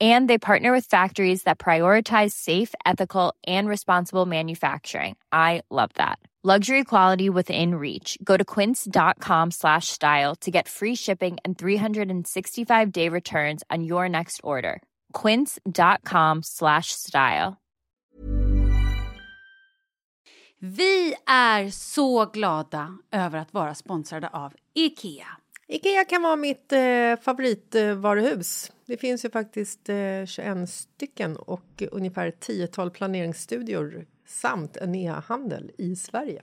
And they partner with factories that prioritize safe, ethical, and responsible manufacturing. I love that. Luxury quality within reach. Go to quince.com slash style to get free shipping and 365 day returns on your next order. Quince.com slash style. Vi är så glada över att vara sponsrade av Ikea. Ikea kan vara mitt eh, favoritvaruhus. Det finns ju faktiskt eh, 21 stycken och ungefär 10-tal planeringsstudior samt en e-handel i Sverige.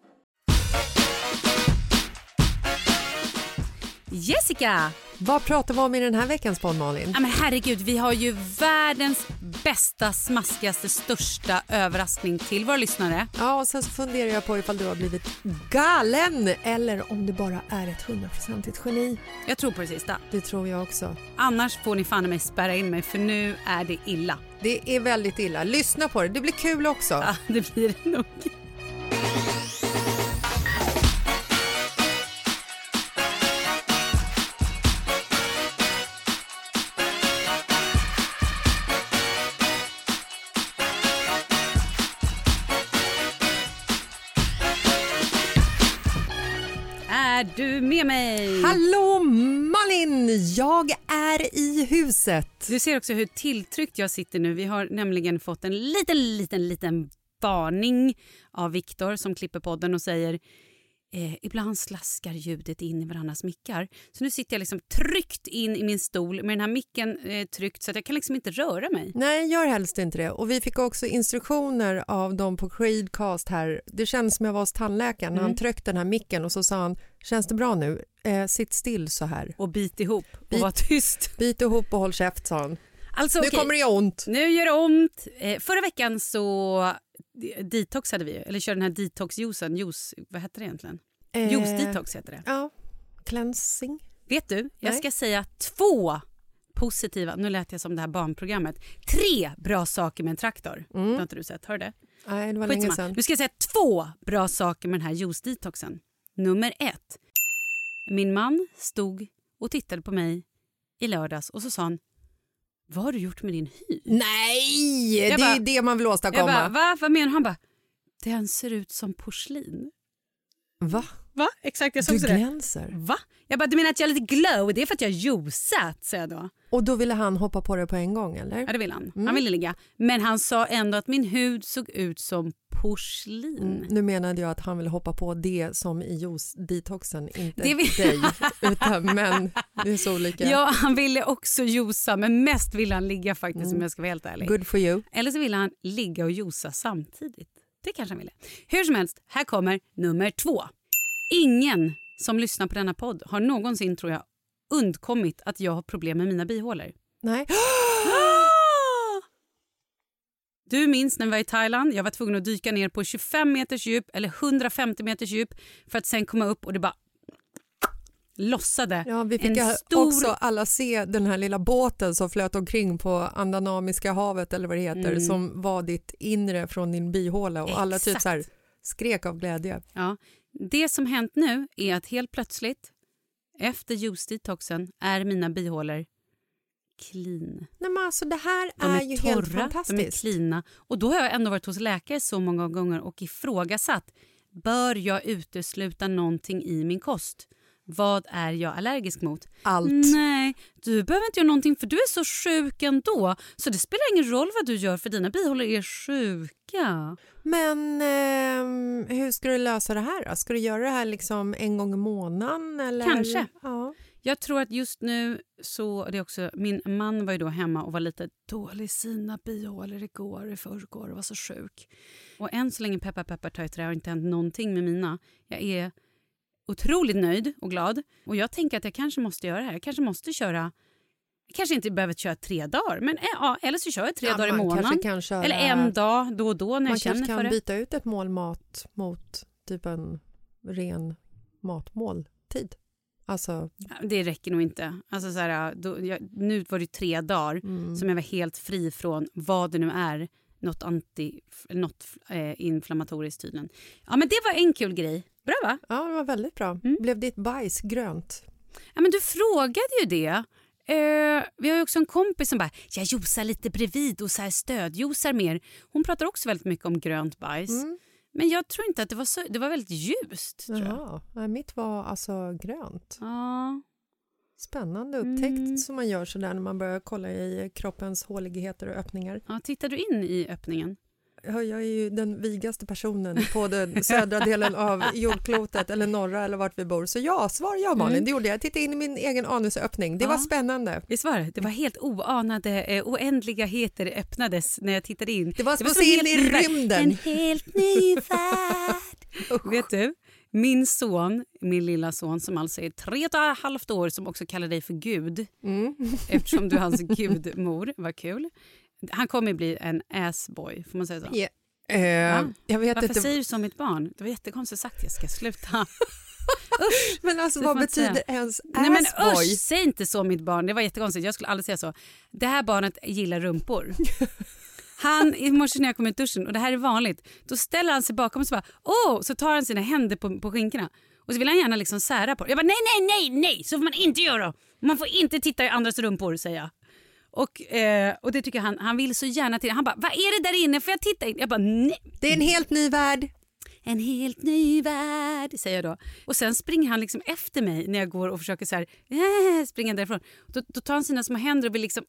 Jessica! Vad pratar vi om i den här veckans podd Malin? Ja, men herregud, vi har ju världens bästa, smaskigaste, största överraskning till våra lyssnare. Ja, och sen så funderar jag på ifall du har blivit galen eller om du bara är ett hundraprocentigt geni. Jag tror på det sista. Det tror jag också. Annars får ni fan mig spärra in mig för nu är det illa. Det är väldigt illa. Lyssna på det, det blir kul också. Ja, det blir det nog. Jag är i huset. Du ser också hur tilltryckt jag sitter nu. Vi har nämligen fått en liten, liten, liten varning av Viktor som klipper podden och säger eh, ibland slaskar ljudet in i varandras mickar. Så nu sitter jag liksom tryckt in i min stol med den här micken eh, tryckt så att jag kan liksom inte röra mig. Nej, gör helst inte det. Och vi fick också instruktioner av dem på Creedcast här. Det känns som jag var hos tandläkaren när han tryckte den här micken och så sa han, känns det bra nu? Eh, sitt still så här. Och bit ihop och Bit- var tyst. Bit ihop och håll käft, sa han. Alltså, Nu okej. kommer det göra ont. Nu gör det ont. Eh, förra veckan så eh, detoxade vi eller körde den här detoxjuicen. Juice, vad heter det egentligen? Eh, Juice detox heter det. Ja, cleansing. Vet du, jag Nej. ska säga två positiva, nu lät jag som det här barnprogrammet, tre bra saker med en traktor. Det har inte du sett, hör du det? Nej, det var länge Skitsamma. sedan. Nu ska jag säga två bra saker med den här juice-detoxen. Nummer ett. Min man stod och tittade på mig i lördags och så sa han Vad har du gjort med din hy? Nej, Jag det bara- är det man vill Jag åstadkomma. bara, va? Vad menar du? Han bara Den ser ut som porslin. Va? Va? Exakt, jag Du glänser. Va? Jag bara, du menar att jag är lite glow? Det är för att jag har säger jag då. Och då ville han hoppa på det på en gång, eller? Ja, det vill han. Mm. Han ville ligga. Men han sa ändå att min hud såg ut som porslin. Mm, nu menade jag att han ville hoppa på det som i juice-detoxen, inte Det vill- dig. Utan, men det är så olika. Ja, han ville också josa, men mest ville han ligga faktiskt om jag ska vara helt ärlig. Mm. Good for you. Eller så ville han ligga och josa samtidigt. Det kanske han ville. Hur som helst, här kommer nummer två. Ingen som lyssnar på denna podd har någonsin, tror jag, undkommit att jag har problem med mina bihålor. Nej. Du minns när vi var i Thailand. Jag var tvungen att dyka ner på 25 meters djup eller 150 meters djup för att sen komma upp och det bara lossade. Ja, vi fick en stor... också alla se den här lilla båten som flöt omkring på Andanamiska havet eller vad det heter Mm. som var ditt inre från din bihåla och alla typ Exakt. så skrek av glädje. Ja. Det som hänt nu är att helt plötsligt efter juice-detoxen är mina bihålor clean. Nej, men alltså, det här De är, är, ju torra, helt de är fantastiskt. cleana. Och då har jag ändå varit hos läkare så många gånger och ifrågasatt. Bör jag utesluta någonting i min kost? Vad är jag allergisk mot? Allt. Nej, du behöver inte göra någonting för du är så sjuk ändå. Så det spelar ingen roll vad du gör för dina bihålor är sjuka. Men ehm, hur ska du lösa det här då? Ska du göra det här liksom en gång i månaden? Eller? Kanske. Ja. Jag tror att just nu så... Det är också, min man var ju då hemma och var lite dålig i sina bihålor igår, i förrgår och var så sjuk. Och än så länge, peppar peppar tar jag trä, har inte hänt någonting med mina. Jag är otroligt nöjd och glad. Och jag tänker att jag kanske måste göra det här. Jag kanske måste köra... Jag kanske inte behöver köra tre dagar, men eh, ja, eller så kör jag tre Ja, dagar i man månaden. kan köra- Eller en dag då och då när Man jag känner kanske för kan det. byta ut ett mål mat mot typ en ren matmåltid. Alltså, Det räcker nog inte. Alltså så här, då, jag, nu var det tre dagar mm. som jag var helt fri från vad det nu är. Något, anti, något eh, inflammatoriskt tydligen. Ja, men det var en kul grej. Bra va? Ja, det var väldigt bra. Mm. Blev ditt bajs grönt? Ja, men du frågade ju det. Eh, vi har ju också en kompis som bara jag josar lite bredvid och så här stödjosar mer. Hon pratar också väldigt mycket om grönt bajs. Mm. Men jag tror inte att det var så. Det var väldigt ljust. Tror jag. Nej, mitt var alltså grönt. Ja. Spännande upptäckt Mm. som man gör sådär när man börjar kolla i kroppens håligheter och öppningar. ja, tittar du in i öppningen? Ja, Jag är ju den vigaste personen på den södra delen av jordklotet eller norra eller vart vi bor. Så ja, svar ja Malin, Mm. det gjorde jag. Jag tittade in i min egen anusöppning. Det Ja. var spännande. Visst var det? Det var helt oanade, eh, oändliga heter öppnades när jag tittade in. Det var som att se in i rymden. En helt ny värld. Vet du, min son, min lilla son som alltså är tre och ett halvt år som också kallar dig för Gud Mm. eftersom du är hans gudmor. Vad kul. Han kommer bli en assboy, får man säga så? Ja. Eh, jag vet Varför inte, säger du så om mitt barn? Det var jättekonstigt sagt, jag ska sluta. men alltså vad säga. betyder ens Nej men assboy? usch, säg inte så mitt barn. Det var jättekonstigt. Jag skulle aldrig säga så. Det här barnet gillar rumpor. Han, I morse när jag kom ut duschen, och det här är vanligt, då ställer han sig bakom och så bara åh, så tar han sina händer på, på skinkorna. Och så vill han gärna liksom sära på det. Jag bara nej, nej, nej, nej, så får man inte göra. Man får inte titta i andras rumpor, säger jag. Och, eh, och det tycker han, han vill så gärna till. Han bara, vad är det där inne? Får jag titta in? Jag bara, nej. Det är en helt ny värld. En helt ny värld, säger jag då. Och sen springer han liksom efter mig när jag går och försöker så här, äh, springa därifrån. Då, då tar han sina små händer och vill liksom...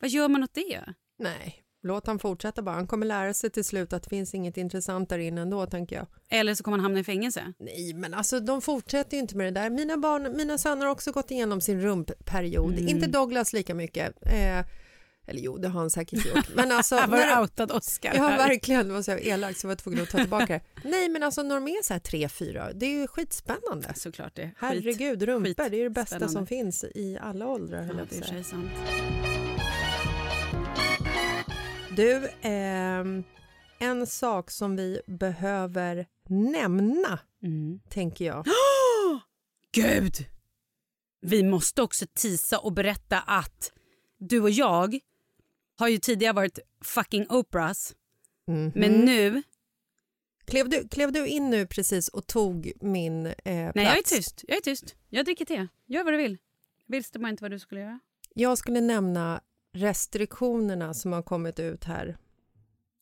Vad gör man åt det? Nej, låt han fortsätta bara. Han kommer lära sig till slut att det finns inget intressant där inne ändå, tänker jag. Eller så kommer han hamna i fängelse. Nej, men alltså de fortsätter ju inte med det där. Mina barn, mina söner har också gått igenom sin rumpperiod. Mm. Inte Douglas lika mycket. Eh, eller jo, det har han säkert gjort. Men alltså, var när outad Oscar. Ja, verkligen. Det var så elakt så jag var tvungen att ta tillbaka det. Nej, men alltså när de är så här tre, fyra, det är ju skitspännande. Såklart det. Herregud, rumpor, det är det bästa som finns i alla åldrar. Ja, det är sant. Du, ehm, en sak som vi behöver nämna, Mm. tänker jag. Gud! Vi måste också tisa och berätta att du och jag har ju tidigare varit fucking Oprahs. Mhm. Men nu... Klev du, klev du in nu precis och tog min eh, plats? Nej, jag är tyst. Jag är tyst. Jag dricker te. Gör vad du vill. Visste bara inte vad du skulle göra. Jag skulle nämna restriktionerna som har kommit ut här.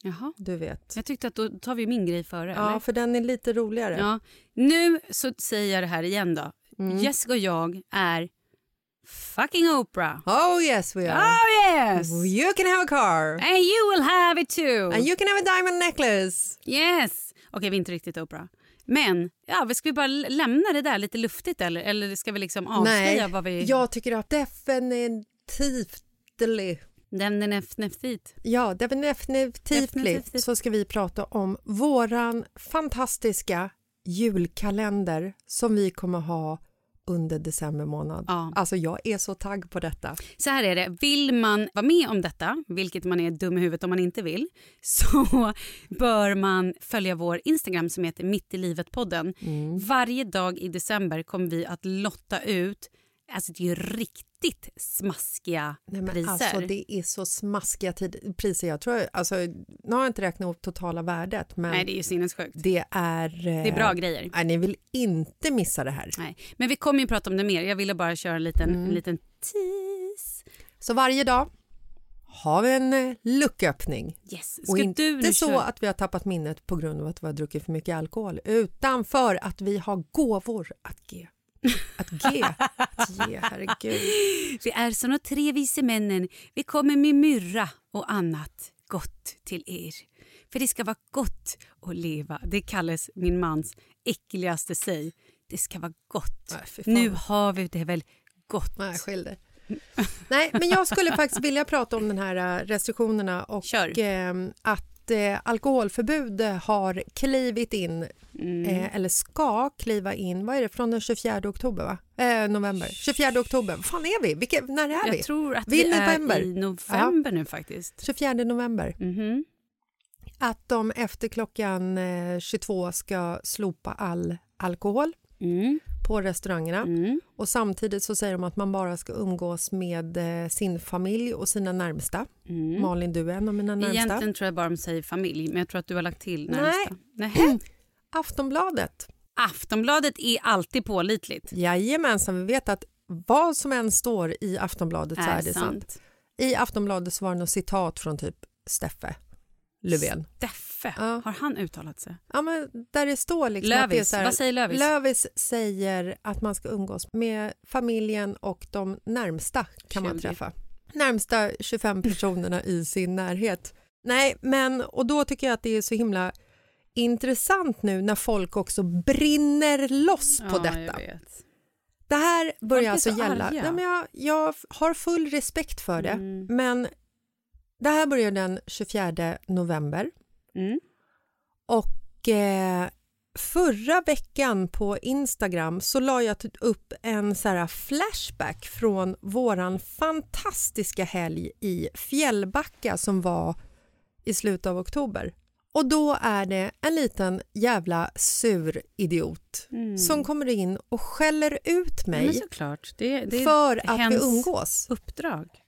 Jaha. Du vet. Jag tyckte att då tar vi min grej före. Ja, eller? för den är lite roligare. Ja. Nu så säger jag det här igen då. Mm. Jessica och jag är fucking Oprah. Oh yes we are. Oh yes! You can have a car. And you will have it too! And you can have a diamond necklace. Yes! Okej, vi är inte riktigt Oprah. Men, ja, vi ska vi bara lämna det där lite luftigt eller, eller ska vi liksom avslöja vad vi... jag tycker att definitivt Näft, näftigt. Ja, definitivt Definitivt. så ska vi prata om våran fantastiska julkalender som vi kommer ha under december månad. Ja. Alltså jag är så tagg på detta. Så här är det, vill man vara med om detta, vilket man är dum i huvudet om man inte vill, så bör man följa vår Instagram som heter Mitt i livet-podden. Mm. Varje dag i december kommer vi att lotta ut Alltså det är ju riktigt smaskiga Nej, men priser. alltså det är så smaskiga tid, priser. Jag tror, alltså, nu har jag inte räknat upp totala värdet men Nej, det är ju sinnessjukt. det är... Det är bra grejer. Nej, ni vill inte missa det här. Nej. Men vi kommer ju prata om det mer. Jag ville bara köra en liten, Mm. en liten tease. Så varje dag har vi en eh, lucköppning. Yes. Och inte så köra? att vi har tappat minnet på grund av att vi har druckit för mycket alkohol utan för att vi har gåvor att ge. Att ge, att ge, herregud. Vi är som de tre vise männen. Vi kommer med myrra och annat gott till er. För det ska vara gott att leva. Det kallas min mans äckligaste säg. Det ska vara gott. Nej. Nu har vi det väl gott. Nej, skilj dig. Nej, men jag skulle faktiskt vilja prata om den här eh, restriktionerna och Kör. eh, att eh, alkoholförbud har klivit in Mm. eh, eller ska kliva in, vad är det, från den 24 oktober va? Eh, november, 24 oktober, vad fan är vi? Vilka, när är vi? Jag tror att Vi är vi i är november. i november nu faktiskt. 24 november. Mhm. Att de efter klockan eh, 22 ska slopa all alkohol Mm. På restaurangerna Mm. och samtidigt så säger de att man bara ska umgås med eh, sin familj och sina närmsta. Mm. Malin, du är en av mina närmsta. Egentligen tror jag bara de säger familj, men jag tror att du har lagt till närmsta. Nej. Aftonbladet. Aftonbladet är alltid pålitligt. Jajamensan, vi vet att vad som än står i Aftonbladet så är det sant. I Aftonbladet så var det något citat från typ Steffe Löfven. Steffe, Ja. har han uttalat sig? Ja, men där det står liksom att det är Lövis, vad säger Lövis? Lövis säger att man ska umgås med familjen och de närmsta kan man 20. träffa. Närmsta 25 personerna i sin närhet. Nej, men och då tycker jag att det är så himla intressant nu när folk också brinner loss på ja, detta. Det här börjar alltså så gälla... arga. Nej, men jag, jag har full respekt för det, Mm. men det här börjar den 24 november Mm. och eh, förra veckan på Instagram så la jag upp en så flashback från våran fantastiska helg i Fjällbacka som var i slutet av oktober. Och då är det en liten jävla sur idiot Mm. som kommer in och skäller ut mig det, det för att vi umgås. uppdrag.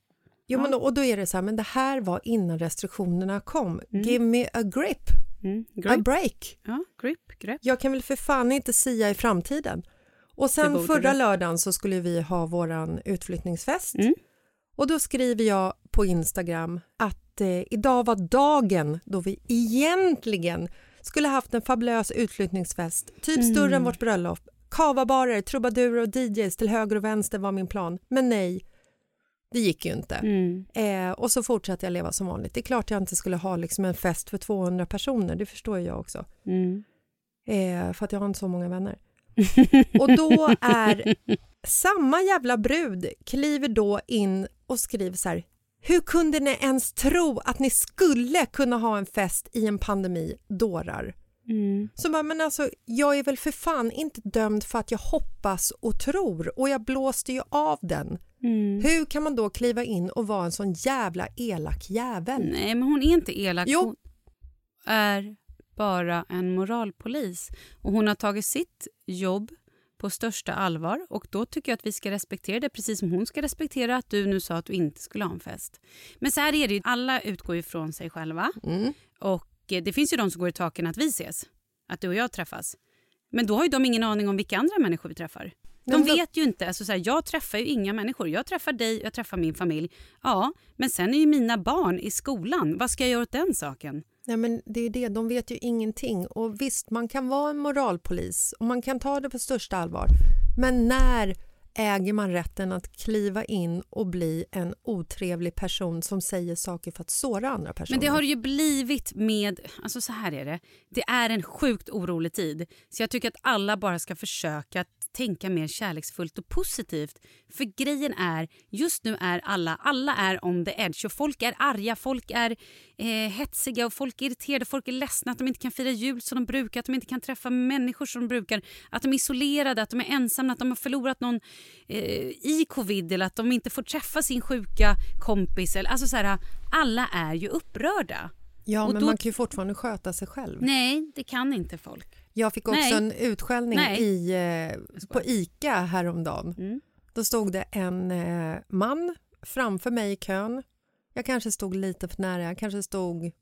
Jo, Ja. men, och då är det så här, men det här var innan restriktionerna kom. Mm. Give me a grip, Mm. a Grip. break. Ja, grip, grepp. Jag kan väl för fan inte sia i framtiden. Och Det sen förra du. lördagen så skulle vi ha våran utflyttningsfest. Mm. Och då skriver jag på Instagram att eh, idag var dagen då vi egentligen skulle haft en fabulös utflyttningsfest, typ Mm. större än vårt bröllop. Kavabarer, trubadurer och DJs till höger och vänster var min plan. Men nej, det gick ju inte. Mm. Eh, och så fortsatte jag leva som vanligt. Det är klart jag inte skulle ha liksom en fest för 200 personer, det förstår jag också. Mm. Eh, för att jag har inte så många vänner. Och då är samma jävla brud kliver då in och skriver så här. Hur kunde ni ens tro att ni skulle kunna ha en fest i en pandemi, dårar? Mm. Så bara, men alltså, jag är väl för fan inte dömd för att jag hoppas och tror och jag blåste ju av den. Mm. Hur kan man då kliva in och vara en sån jävla elak jävel? Nej, men hon är inte elak. Jo. Hon är bara en moralpolis. Och hon har tagit sitt jobb på största allvar och då tycker jag att vi ska respektera det precis som hon ska respektera att du nu sa att du inte skulle ha en fest. Men så här är det ju, alla utgår ju från sig själva Mm. och det finns ju de som går i taken att vi ses, att du och jag träffas. Men då har ju de ingen aning om vilka andra människor vi träffar. De vet ju inte. Alltså så här, jag träffar ju inga människor. Jag träffar dig, jag träffar min familj. Ja, men sen är ju mina barn i skolan. Vad ska jag göra åt den saken? Nej, men det är det, de vet ju ingenting. Och visst, man kan vara en moralpolis och man kan ta det på största allvar. Men när äger man rätten att kliva in och bli en otrevlig person som säger saker för att såra andra personer? Men det har det ju blivit med... Alltså så här är det. Det är en sjukt orolig tid. Så jag tycker att alla bara ska försöka att tänka mer kärleksfullt och positivt. För grejen är, just nu är alla, alla är on the edge och folk är arga, folk är eh, hetsiga och folk är irriterade, folk är ledsna att de inte kan fira jul som de brukar, att de inte kan träffa människor som de brukar, att de är isolerade, att de är ensamma, att de har förlorat någon eh, i covid eller att de inte får träffa sin sjuka kompis. Eller, alltså så här, alla är ju upprörda. Ja, och men då- man kan ju fortfarande sköta sig själv. Nej, det kan inte folk. Jag fick också Nej. en utskällning Nej. i, eh, på ICA häromdagen. Mm. Då stod det en eh, man framför mig i kön. Jag kanske stod lite för nära, jag kanske stod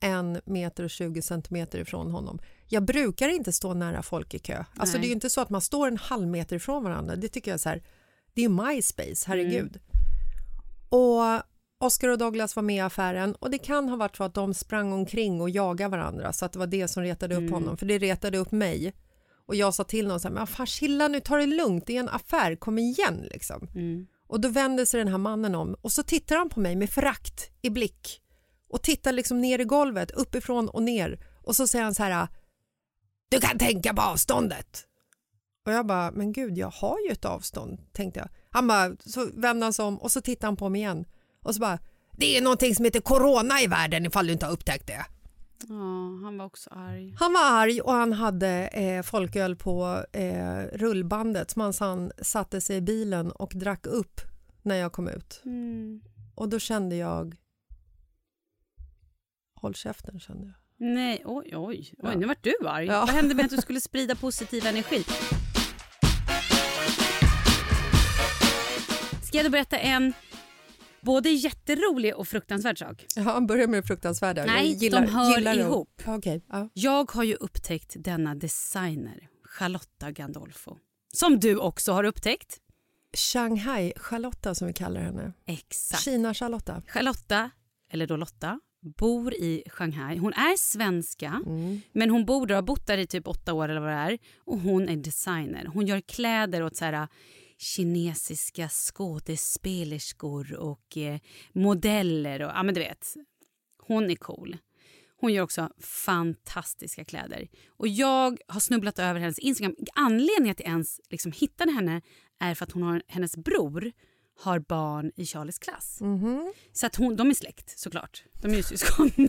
en meter och 20 centimeter ifrån honom. Jag brukar inte stå nära folk i kö. Alltså det är ju inte så att man står en halv meter ifrån varandra. Det tycker jag är så här, det är ju MySpace, herregud. Mm. Och Oscar och Douglas var med i affären och det kan ha varit så att de sprang omkring och jagade varandra så att det var det som retade upp Mm. honom, för det retade upp mig. Och jag sa till någon så här, men fan chilla nu, ta det lugnt, det är en affär, kom igen liksom. Mm. Och då vänder sig den här mannen om och så tittar han på mig med förakt i blick och tittar liksom ner i golvet, uppifrån och ner och så säger han så här, du kan tänka på avståndet. Och jag bara, men gud, jag har ju ett avstånd, tänkte jag. Han bara, så vände han sig om och så tittar han på mig igen och så bara, det är någonting som heter corona i världen ifall du inte har upptäckt det. Ja, han var också arg. Han var arg och han hade eh, folköl på eh, rullbandet som han sen satte sig i bilen och drack upp när jag kom ut. Mm. Och då kände jag... Håll käften, kände jag. Nej, oj, oj. oj. Nu vart du arg. Ja. Vad hände med att du skulle sprida positiv energi? Ska jag då berätta en både jätterolig och fruktansvärd sak? Ja, han börjar med det fruktansvärda. Nej, gillar, de hör gillar ihop. Okej, ja. Jag har ju upptäckt denna designer, Charlotta Gandolfo. Som du också har upptäckt. Shanghai-Charlotta som vi kallar henne. Exakt. Kina-Charlotta. Charlotta, eller då Lotta, bor i Shanghai. Hon är svenska, Mm. men hon bor där, har bott där i typ åtta år eller vad det är. Och hon är designer. Hon gör kläder åt så här, kinesiska skådespelerskor och eh, modeller. Och, ja, men du vet, hon är cool. Hon gör också fantastiska kläder. Och Jag har snubblat över hennes Instagram. Anledningen att jag ens liksom hittade henne är för att hon har, hennes bror har barn i Charlies klass. Mhm. Så att hon, de är släkt såklart. De är ju syskon.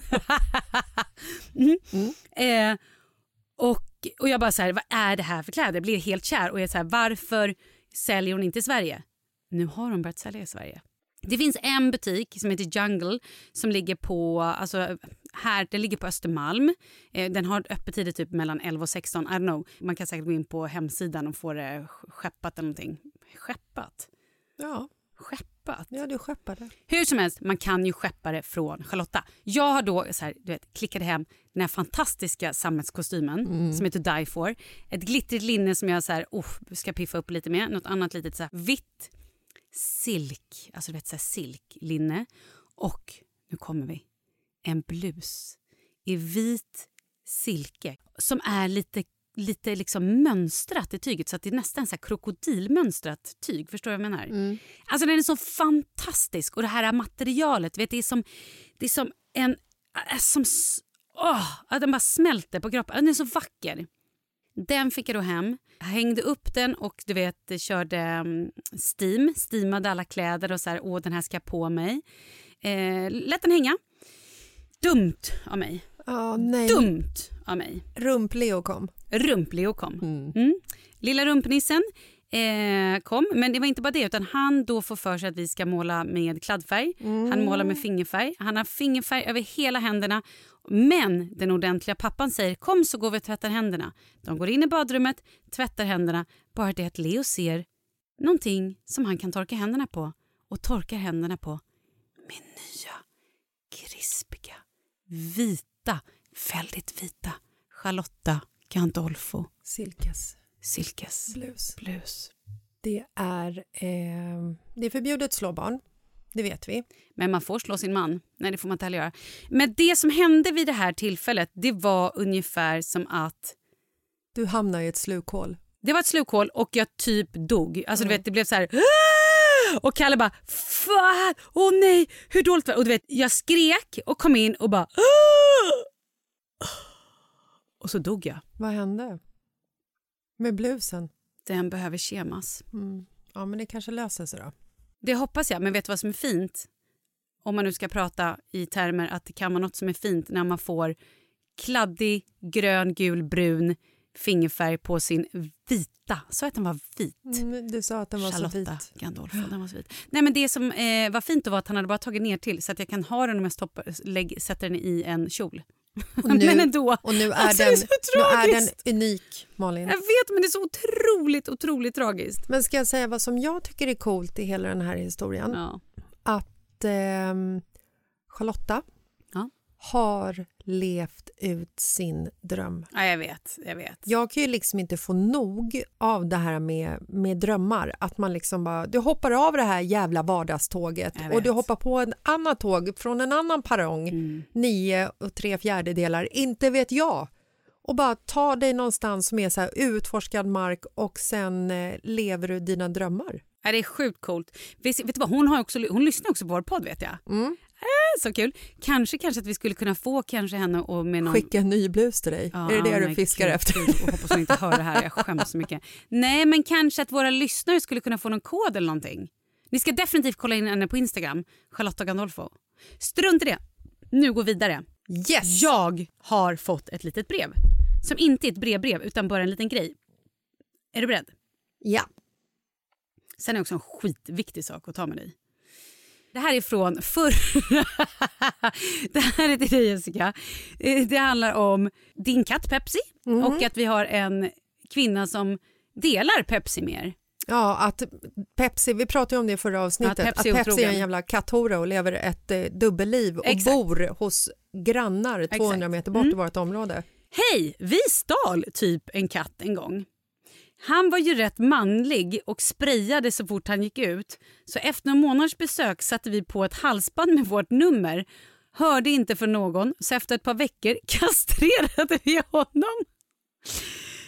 mm. Eh, och, och jag bara så här, vad är det här för kläder? Jag blir helt kär och jag är så här, varför säljer hon inte i Sverige? Nu har hon börjat sälja i Sverige. Det finns en butik som heter Jungle som ligger på, alltså här, den ligger på Östermalm. Eh, den har öppettider typ mellan 11 och 16. I don't know. Man kan säkert gå in på hemsidan och få det skeppat eller någonting. Skeppat? Ja, Skeppat? ja, du skeppade. Hur som helst, man kan ju skeppa det från Charlotta. Jag har då så här, du vet, klickade hem den här fantastiska sammetskostymen som heter Die For. Ett glittrigt linne som jag så här, oh, ska piffa upp lite med. Något annat litet så här, vitt silk, alltså du vet så här, silklinne. Och nu kommer vi, en blus i vit silke som är lite lite liksom mönstrat i tyget så att det är nästan så krokodilmönstrat tyg. Förstår du vad jag menar? Alltså den är så fantastisk och det här materialet, vet, det är som, det är som en... äh, Som, åh, den bara smälter på kroppen. Den är så vacker. Den fick jag då hem, hängde upp den och du vet körde mm, steam, steamade alla kläder och så här, åh den här ska jag på mig. Eh, lät den hänga. Dumt av mig. Nej. Dumt av mig. Rump-Leo kom. Rump-Leo kom. Mm. Mm. Lilla rumpnissen eh, kom, men det var inte bara det utan han då får för sig att vi ska måla med kladdfärg. Han målar med fingerfärg. Han har fingerfärg över hela händerna Men den ordentliga pappan säger kom så går vi och tvättar händerna. De går in i badrummet, tvättar händerna. Bara det att Leo ser någonting som han kan torka händerna på och torkar händerna på med nya krispiga, vita, väldigt vita Charlotta Gandolfo Silkes silkes blus. blus. Det är, eh, det är förbjudet att slå barn. Det vet vi. Men man får slå sin man. Nej, det får man inte heller göra. Men det som hände vid det här tillfället det var ungefär som att Du hamnar i ett slukhål. det var ett slukhål och jag typ dog. Alltså du vet, det blev så här... Och Kalle bara fan, åh nej, hur dåligt var det? Och du vet, jag skrek och kom in och bara "Ah!" Och så dog jag. Vad hände? Med blusen? Den behöver kemas. Mm. Ja, men det kanske löser sig då. Det hoppas jag, men vet du vad som är fint? Om man nu ska prata i termer att det kan vara något som är fint när man får kladdig, grön, gul, brun fingerfärg på sin vita. Så att den var vit. Mm, du sa att den var så Charlotta vit. Gandolfo. Den var så vit. Nej, men det som eh, var fint då var att han hade bara tagit ner till så att jag kan ha den om jag stoppar, lägg, sätter den i en kjol. Och nu, men ändå. och nu är, Alltså, det är den, så nu är den unik, Malin. Jag vet, men det är så otroligt, otroligt tragiskt. Men ska jag säga vad som jag tycker är coolt i hela den här historien? Ja. Att ehm, Charlotta. Har levt ut sin dröm. ja, jag vet. Jag vet. Jag kan ju liksom inte få nog av det här med, med drömmar. Att man liksom bara, du hoppar av det här jävla vardagståget och du hoppar på en annat tåg från en annan perrong, Mm. nio och tre fjärdedelar, inte vet jag. Och bara ta dig någonstans som är så utforskad mark och sen eh, lever du dina drömmar. Ja, det är sjukt coolt. Vet, vet du vad? Hon, har också, hon lyssnar också på vår podd vet jag. Mm. Så kul. Kanske, kanske att vi skulle kunna få kanske henne och med någon... Skicka en ny blus till dig. Ja, är det det du fiskar gud, efter? gud, jag hoppas hon inte hör det här. Jag skäms så mycket. Nej, men kanske att våra lyssnare skulle kunna få någon kod eller någonting. Ni ska definitivt kolla in henne på Instagram, Charlotta Gandolfo. Strunt i det. Nu går vi vidare. Yes! Jag har fått ett litet brev. Som inte är ett brevbrev utan bara en liten grej. Är du beredd? Ja. Sen är det också en skitviktig sak att ta med dig. Det här är från förra... det här är till dig Jessica. Eh, Det handlar om din katt Pepsi och att vi har en kvinna som delar Pepsi med er. Ja, att Pepsi, vi pratade om det i förra avsnittet, Att att Pepsi Pepsi, är är en jävla katthora och lever ett eh, dubbelliv och Exakt. bor hos grannar 200 Exakt. meter bort Mm. i vårt område. Hej, vi stal typ en katt en gång. Han var ju rätt manlig och sprayade så fort han gick ut. Så efter några månaders besök satte vi på ett halsband med vårt nummer. Hörde inte från någon, så efter ett par veckor kastrerade vi honom.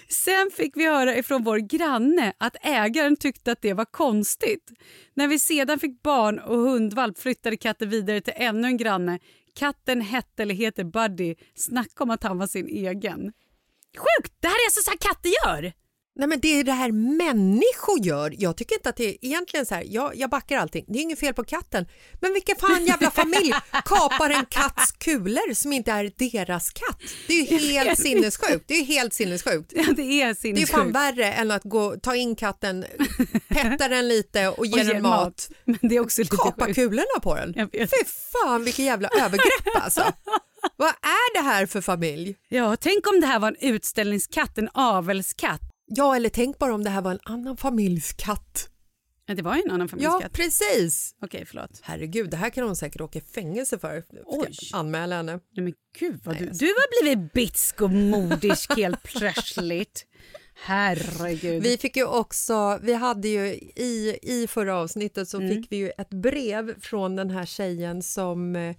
Sen fick vi höra ifrån vår granne att ägaren tyckte att det var konstigt. När vi sedan fick barn och hundvalp flyttade katten vidare till ännu en granne. Katten hette eller heter Buddy. Snacka om att han var sin egen. Sjukt! Det här är alltså så här katter gör! Nej men det är det här människor gör. Jag tycker inte att det är egentligen så här, jag, jag backar allting. Det är inget fel på katten. Men vilken fan jävla familj kapar en katts kulor som inte är deras katt? Det är ju helt sinnessjukt. Det är helt sinnessjukt. Ja, det är Det är fan sinnessjukt. värre än att gå, ta in katten, petta den lite och ge Och den mat. Men det är också lite Kapa sjukt. kulorna på den. Fy fan vilken jävla övergrepp alltså. Vad är det här för familj? Ja, tänk om det här var en utställningskatt, en avelskatt. Ja, eller tänk bara om det här var en annan familjs katt. Ja, det var ju en annan Ja, familjskatt. precis. Okej, förlåt. Herregud, det här kan hon säkert åka i fängelse för. Oj. Anmäla henne. Nej, men gud vad du, du har blivit bitsk och modisk helt plötsligt. Herregud. Vi fick ju också, vi hade ju i, i förra avsnittet så Mm. fick vi ju ett brev från den här tjejen som eh,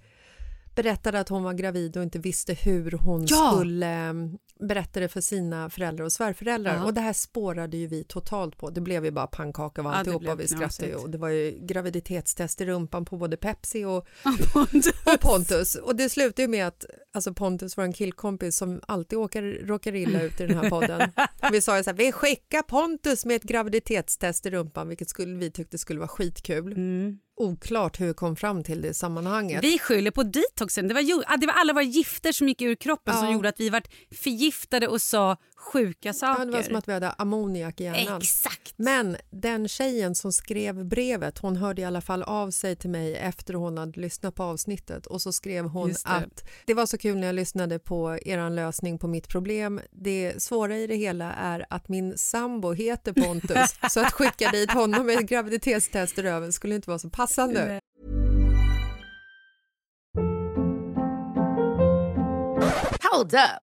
berättade att hon var gravid och inte visste hur hon Ja. skulle berätta det för sina föräldrar och svärföräldrar. Ja. Och det här spårade ju vi totalt på. Det blev ju bara pannkaka av Ja, alltihopa och vi skrattade ju. Och det var ju graviditetstest i rumpan på både Pepsi och Pontus. och Pontus. Och det slutar ju med att alltså Pontus, vår killkompis som alltid åker, råkar illa ut i den här podden. Vi sa ju så här, vi skickar Pontus med ett graviditetstest i rumpan, vilket skulle, vi tyckte skulle vara skitkul. Mm. Oklart hur vi kom fram till det sammanhanget. Vi skyller på detoxen. Det var, ah, det var alla våra gifter som gick ur kroppen som Ja. gjorde att vi vart förgiftade och sa sjuka saker. Ja, det var som att vi hade ammoniak i hjärnan. Exakt! Men den tjejen som skrev brevet, hon hörde i alla fall av sig till mig efter hon hade lyssnat på avsnittet och så skrev hon det. att det var så kul när jag lyssnade på er lösning på mitt problem. Det svåra i det hela är att min sambo heter Pontus så att skicka dit honom med graviditetstest i röven skulle inte vara så passande. Hold up.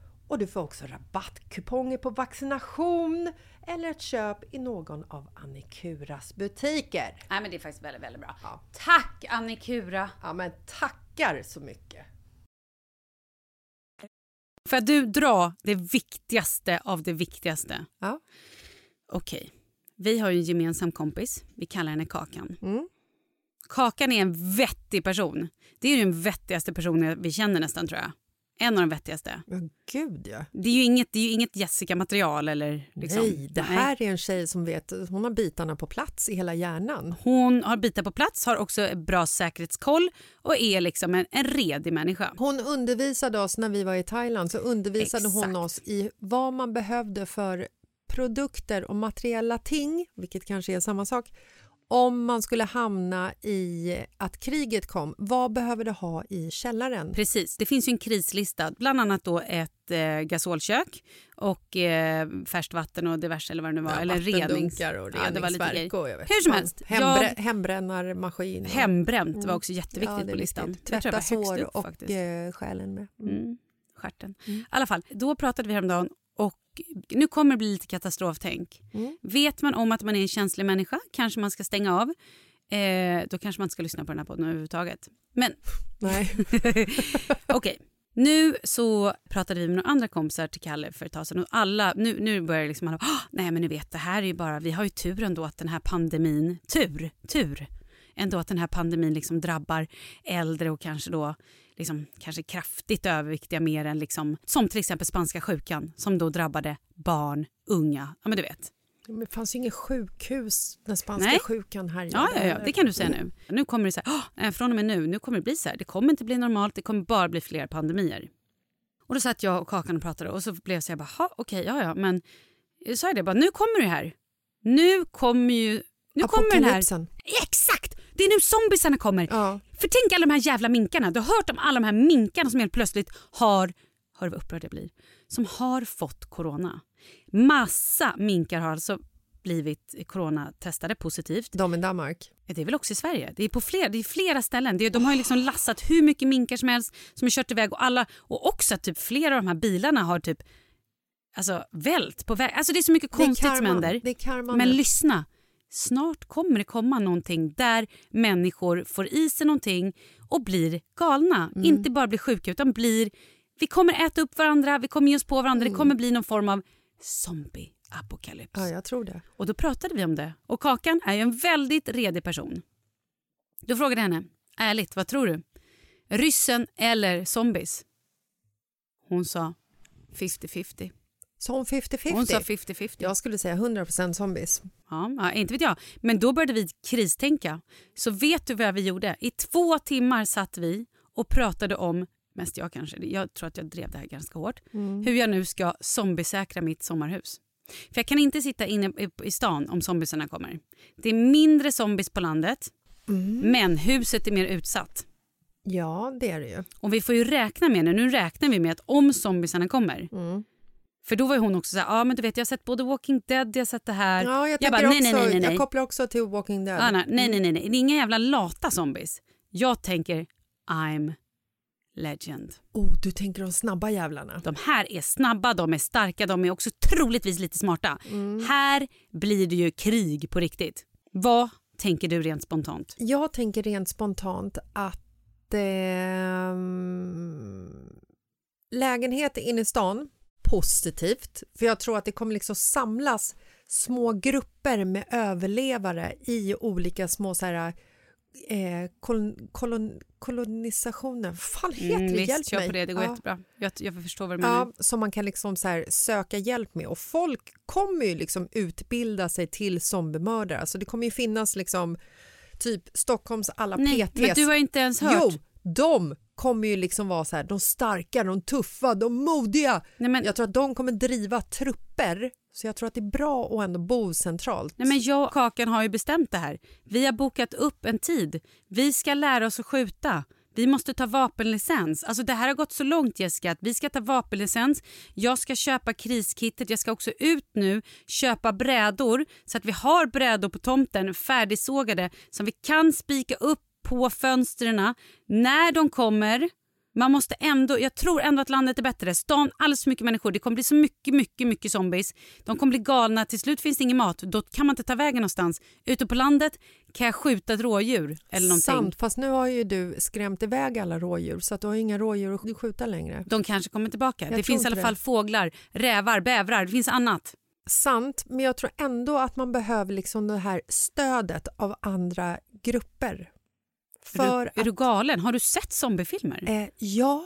och du får också rabattkuponger på vaccination eller ett köp i någon av Annikuras butiker. Nej men det är faktiskt väldigt, väldigt bra. Ja. Tack Annikura! Ja men tackar så mycket! Får du dra det viktigaste av det viktigaste? Ja. Okej. Vi har ju en gemensam kompis. Vi kallar henne Kakan. Mm. Kakan är en vettig person. Det är ju den vettigaste personen vi känner nästan tror jag. En av de vettigaste. Men gud ja. Det är ju inget, det är ju inget Jessica-material eller liksom. Nej, det här är en tjej som vet, hon har bitarna på plats i hela hjärnan. Hon har bitar på plats, har också bra säkerhetskoll och är liksom en, en redig människa. Hon undervisade oss när vi var i Thailand så undervisade hon Exakt. oss i vad man behövde för produkter och materiella ting, vilket kanske är samma sak, om man skulle hamna i att kriget kom. Vad behöver du ha i källaren? Precis, det finns ju en krislista, bland annat då ett eh, gasolkök och eh, färskt vatten och diverse eller vad det nu var. eller renings... och Ja, det var lite reningsverk grejer. och jag vet Hur som helst, Hembrä jag- Hembränarmaskin. och- Hembränt var också jätteviktigt Ja, det på listan. Tvätta sår upp, och eh, själen med. Mm. Mm, stjärten. I alla fall, då pratade vi häromdagen och nu kommer det bli lite katastroftänk. Mm. Vet man om att man är en känslig människa kanske man ska stänga av. Eh, då kanske man inte ska lyssna på den här podden överhuvudtaget. Men Nej. okej. Nu så pratade vi med några andra kompisar till Kalle för ett tag sedan och alla, nu, nu börjar liksom alla, "Åh, nej men ni vet det här är ju bara, vi har ju tur ändå att den här pandemin, tur, tur, ändå att den här pandemin liksom drabbar äldre och kanske då liksom, kanske kraftigt överviktiga mer än liksom, som till exempel spanska sjukan som då drabbade barn, unga, ja men du vet. Men det fanns ju inget sjukhus när spanska Nej. sjukan härjade. Ja, ja, ja, det kan du säga nu. Nu kommer det så här, "Åh, nej, från och med nu, nu kommer det bli så här. Det kommer inte bli normalt, det kommer bara bli fler pandemier. Och då satt jag och Kakan och pratade och så blev jag så här, bara, "Ha, okej, ja, ja, men jag sa det bara, nu kommer det här. Nu kommer ju, nu kommer den här. Exakt! Det är nu zombiesarna kommer. Ja. För tänk alla de här jävla minkarna. Du har hört om alla de här minkarna som helt plötsligt har, hör vad upprörd jag blir, som har fått corona. Massa minkar har alltså blivit coronatestade positivt. De i Danmark. Det är väl också i Sverige? Det är på flera, det är flera ställen. Det är, de har ju liksom lassat hur mycket minkar som helst som har kört iväg och alla och också att typ flera av de här bilarna har typ alltså vält på väg. Alltså det är så mycket är konstigt som händer. Är Men lyssna. Snart kommer det komma någonting där människor får i sig någonting och blir galna. Mm. Inte bara blir sjuka utan blir... Vi kommer äta upp varandra, vi kommer ge oss på varandra. Mm. Det kommer bli någon form av zombie-apokalyps. Ja, jag tror det. Och då pratade vi om det. Och Kakan är ju en väldigt redig person. Då frågade jag henne, ärligt, vad tror du? Ryssen eller zombies? Hon sa 50-50. Som 50-50. Hon sa 50-50. Jag skulle säga 100% zombies. Ja, ja, inte vet jag. Men då började vi kristänka. Så vet du vad vi gjorde? I två timmar satt vi och pratade om, mest jag kanske, jag tror att jag drev det här ganska hårt, hur jag nu ska zombiesäkra mitt sommarhus. För jag kan inte sitta inne i- stan om zombiesarna kommer. Det är mindre zombies på landet, men huset är mer utsatt. Ja, det är det ju. Och vi får ju räkna med nu, nu räknar vi med att om zombiesarna kommer, Mm. För då var hon också så här, ja men du vet jag har sett både Walking Dead, jag har sett det här. Ja, jag, jag bara, nej, nej, nej, nej, jag kopplar också till Walking Dead. Anna, nej, nej, nej, nej. Det är inga jävla lata zombies. Jag tänker I'm legend. Oh, du tänker de snabba jävlarna. De här är snabba, de är starka, de är också troligtvis lite smarta. Här blir det ju krig på riktigt. Vad tänker du rent spontant? Jag tänker rent spontant att ehm, lägenhet inne i stan, positivt. För jag tror att det kommer liksom samlas små grupper med överlevare i olika små så här, eh, kolon, kolon, kolonisationer. Fan heter Mm, det? visst, Hjälp mig. på det, det går Ja. jättebra. Jag, jag förstår vad du menar. Ja, som man kan liksom så här söka hjälp med. Och folk kommer ju liksom utbilda sig till zombiemördare. Alltså det kommer ju finnas liksom typ Stockholms alla Nej, PTs. men du har inte ens hört. Jo, de kommer ju liksom vara så här, de starka, de tuffa, de modiga. Nej, men, Jag tror att de kommer driva trupper. Så jag tror att det är bra att ändå bo centralt. Nej, men jag och Kakan har ju bestämt det här. Vi har bokat upp en tid. Vi ska lära oss att skjuta. Vi måste ta vapenlicens. Alltså det här har gått så långt Jessica att vi ska ta vapenlicens. Jag ska köpa kriskittet. Jag ska också ut nu köpa brädor så att vi har brädor på tomten färdigsågade som vi kan spika upp på fönstren när de kommer. Man måste ändå, jag tror ändå att landet är bättre. Stan, alldeles för mycket människor. Det kommer bli så mycket, mycket, mycket zombies. De kommer bli galna. Till slut finns det ingen mat. Då kan man inte ta vägen någonstans. Ute på landet kan jag skjuta ett rådjur eller någonting. Sant, fast nu har ju du skrämt iväg alla rådjur så att du har inga rådjur att skjuta längre. De kanske kommer tillbaka. Jag det finns i alla fall det. fåglar, rävar, bävrar. Det finns annat. Sant, men jag tror ändå att man behöver liksom det här stödet av andra grupper. För är, du, är du galen? Har du sett zombiefilmer? Eh, ja,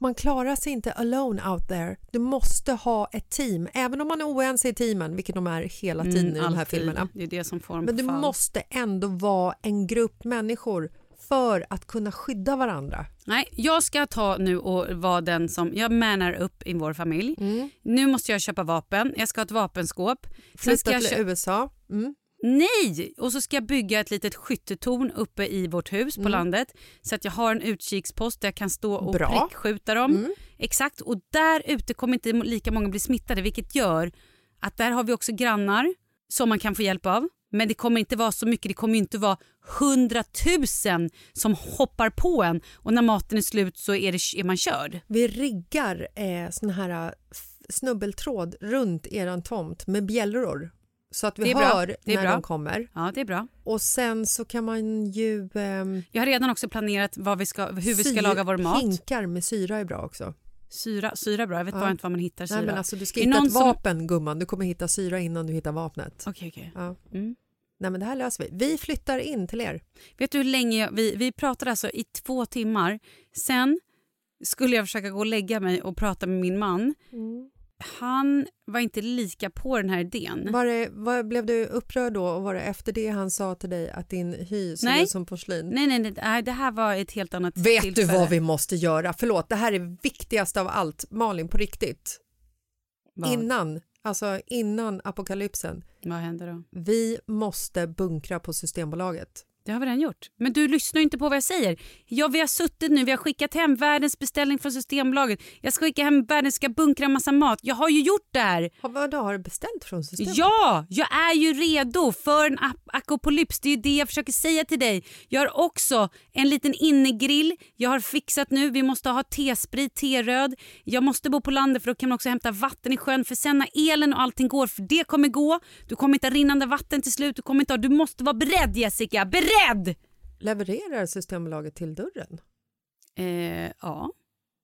man klarar sig inte alone out there. Du måste ha ett team, även om man är oense i teamen, vilket de är hela tiden i de här Mm, alltid. filmerna. Det är det som får Men du fall. måste ändå vara en grupp människor för att kunna skydda varandra. Nej, jag ska ta nu och vara den som... Jag manar upp i vår familj. Mm. Nu måste jag köpa vapen. Jag ska ha ett vapenskåp. Flytta jag till USA. Mm. Nej! Och så ska jag bygga ett litet skyttetorn uppe i vårt hus på landet så att jag har en utkikspost där jag kan stå och Bra. prickskjuta dem. Exakt. Och där ute kommer inte lika många bli smittade vilket gör att där har vi också grannar som man kan få hjälp av. Men det kommer inte vara så mycket. Det kommer inte vara hundratusen som hoppar på en och när maten är slut så är, det, är man körd. Vi riggar eh, sån här eh, snubbeltråd runt eran tomt med bjällror så att vi Det är bra. hör Det är när bra. de kommer. Ja, det är bra. Och sen så kan man ju... ehm, Jag har redan också planerat vad vi ska, hur vi ska laga vår mat. Hinkar med syra är bra också. Syra, syra är bra. Jag vet Ja. bara inte var man hittar syra. Nej, men alltså, du ska Är hitta ett som- vapen gumman. Du kommer hitta syra innan du hittar vapnet. Okej, okej. Ja. Mm. Nej, men det här löser vi. Vi flyttar in till er. Vet du hur länge jag, vi, vi pratade alltså i två timmar. Sen skulle jag försöka gå och lägga mig och prata med min man. Han var inte lika på den här idén. Var det, var, blev du upprörd då och var det efter det han sa till dig att din hy såg Nej. ut som porslin? Nej, nej, nej, det här var ett helt annat Vet tillfälle. du vad vi måste göra? Förlåt, det här är viktigast av allt. Malin, på riktigt. Vad, Innan, alltså innan apokalypsen. vad händer då? Vi måste bunkra på Systembolaget. Det har vi redan gjort. Men du lyssnar inte på vad jag säger. Ja, vi har suttit nu, vi har skickat hem världens beställning från Systembolaget. Jag ska skicka hem världens, ska bunkra en massa mat. Jag har ju gjort det här. Har, vad då, har du beställt från Systembolaget? Ja, jag är ju redo för en akopolyps. Det är ju det jag försöker säga till dig. Jag har också en liten innegrill. Jag har fixat nu. Vi måste ha tesprit, teröd. Jag måste bo på landet för då kan man också hämta vatten i sjön. För sen när elen och allting går, för det kommer gå. Du kommer inte ha rinnande vatten till slut. Du kommer inte ha, du måste vara beredd Jessica. Beredd! Levererar Systembolaget till dörren? Eh, ja.